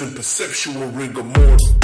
and perceptual rigor mortis.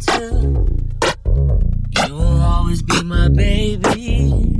shelter. You will always be my baby.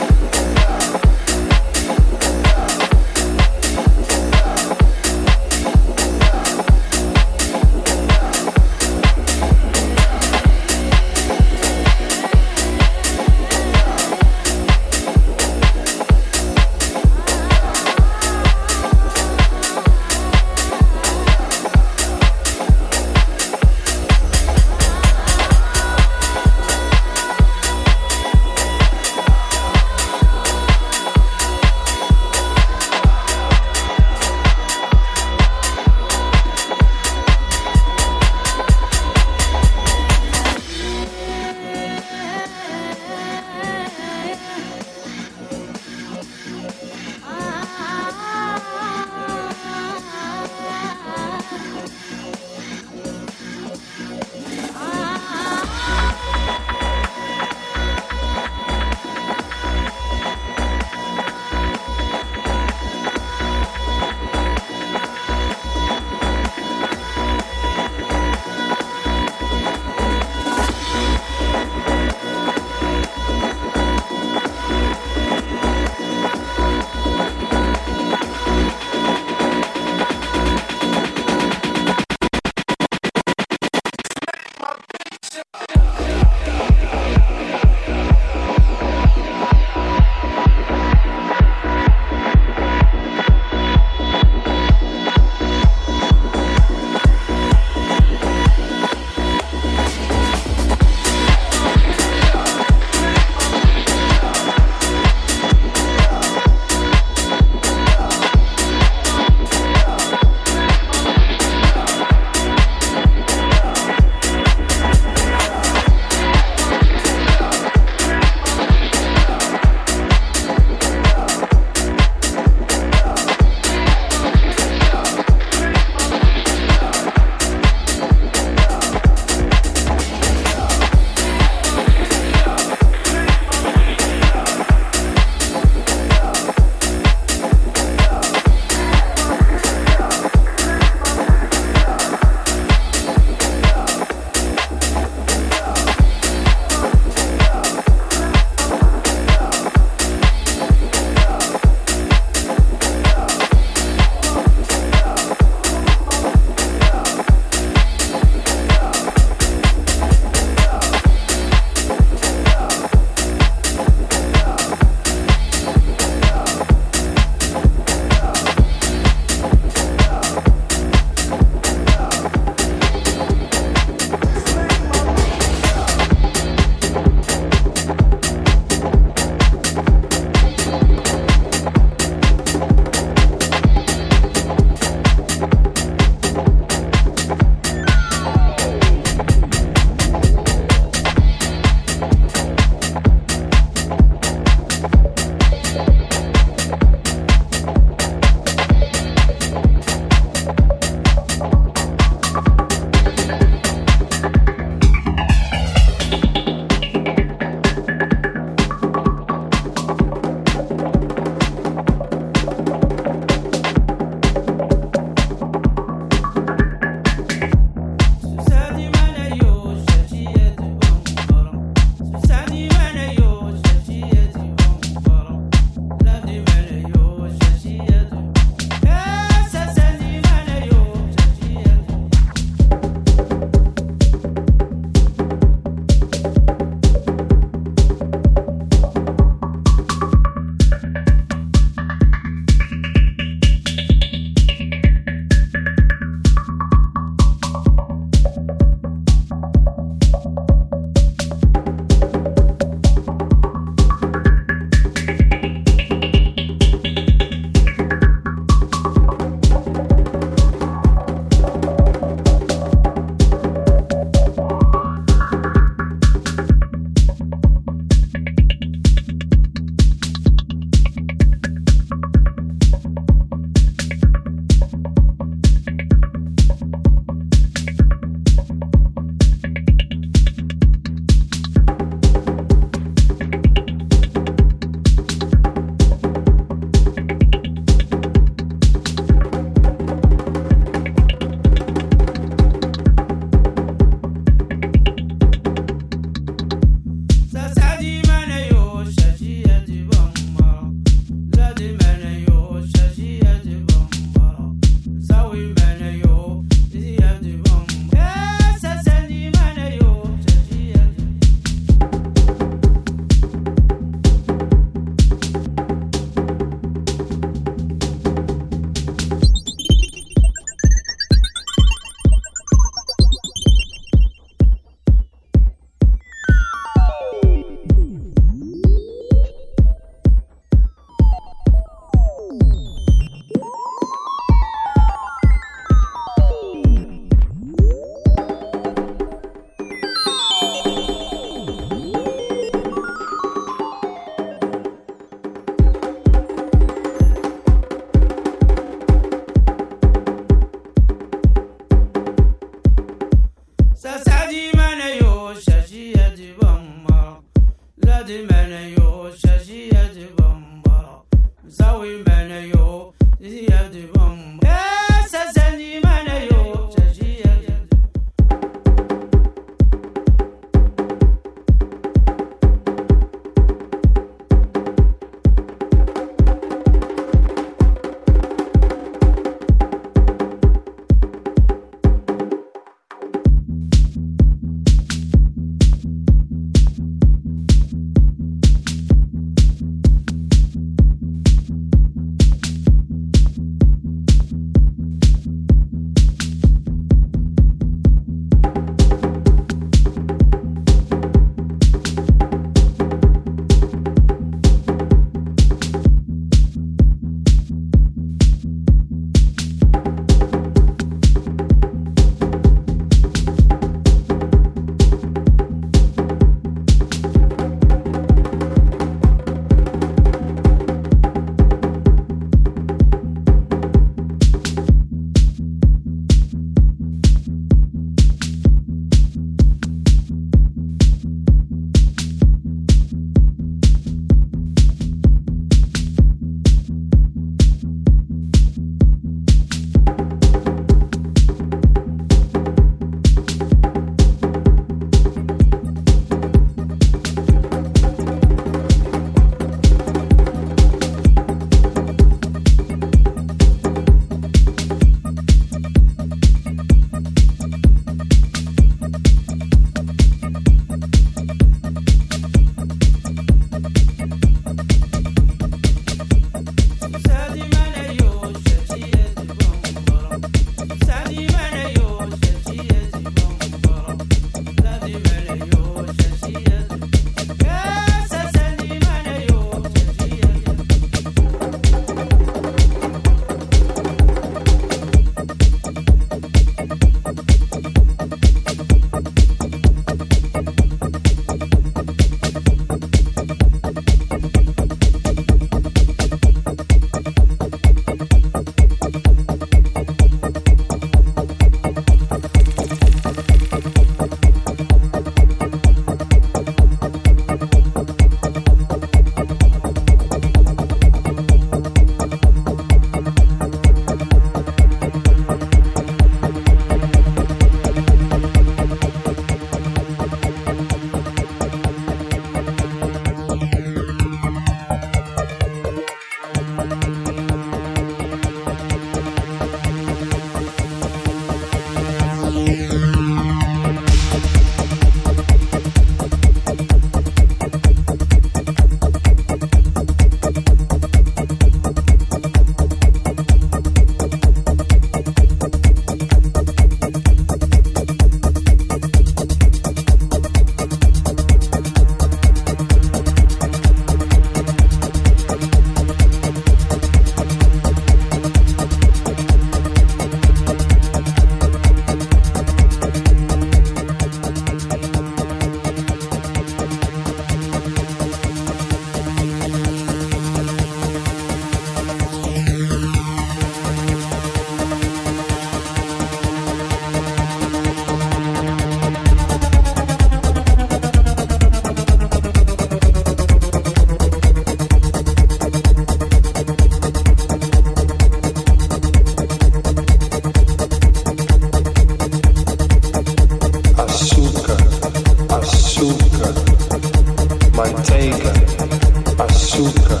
açúcar,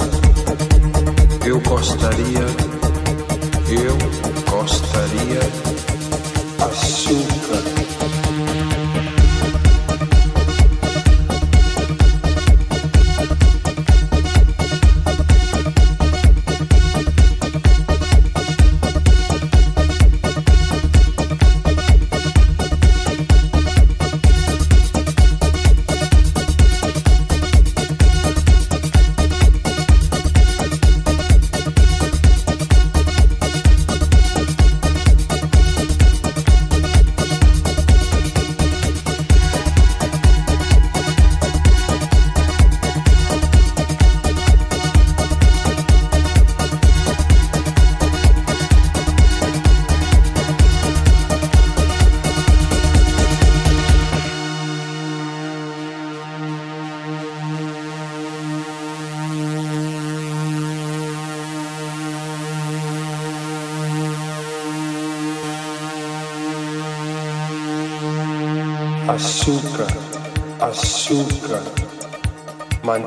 eu gostaria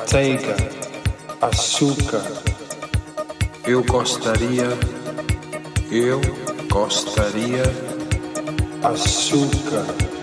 manteiga, açúcar. Eu gostaria, eu gostaria, açúcar.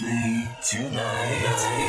With me tonight.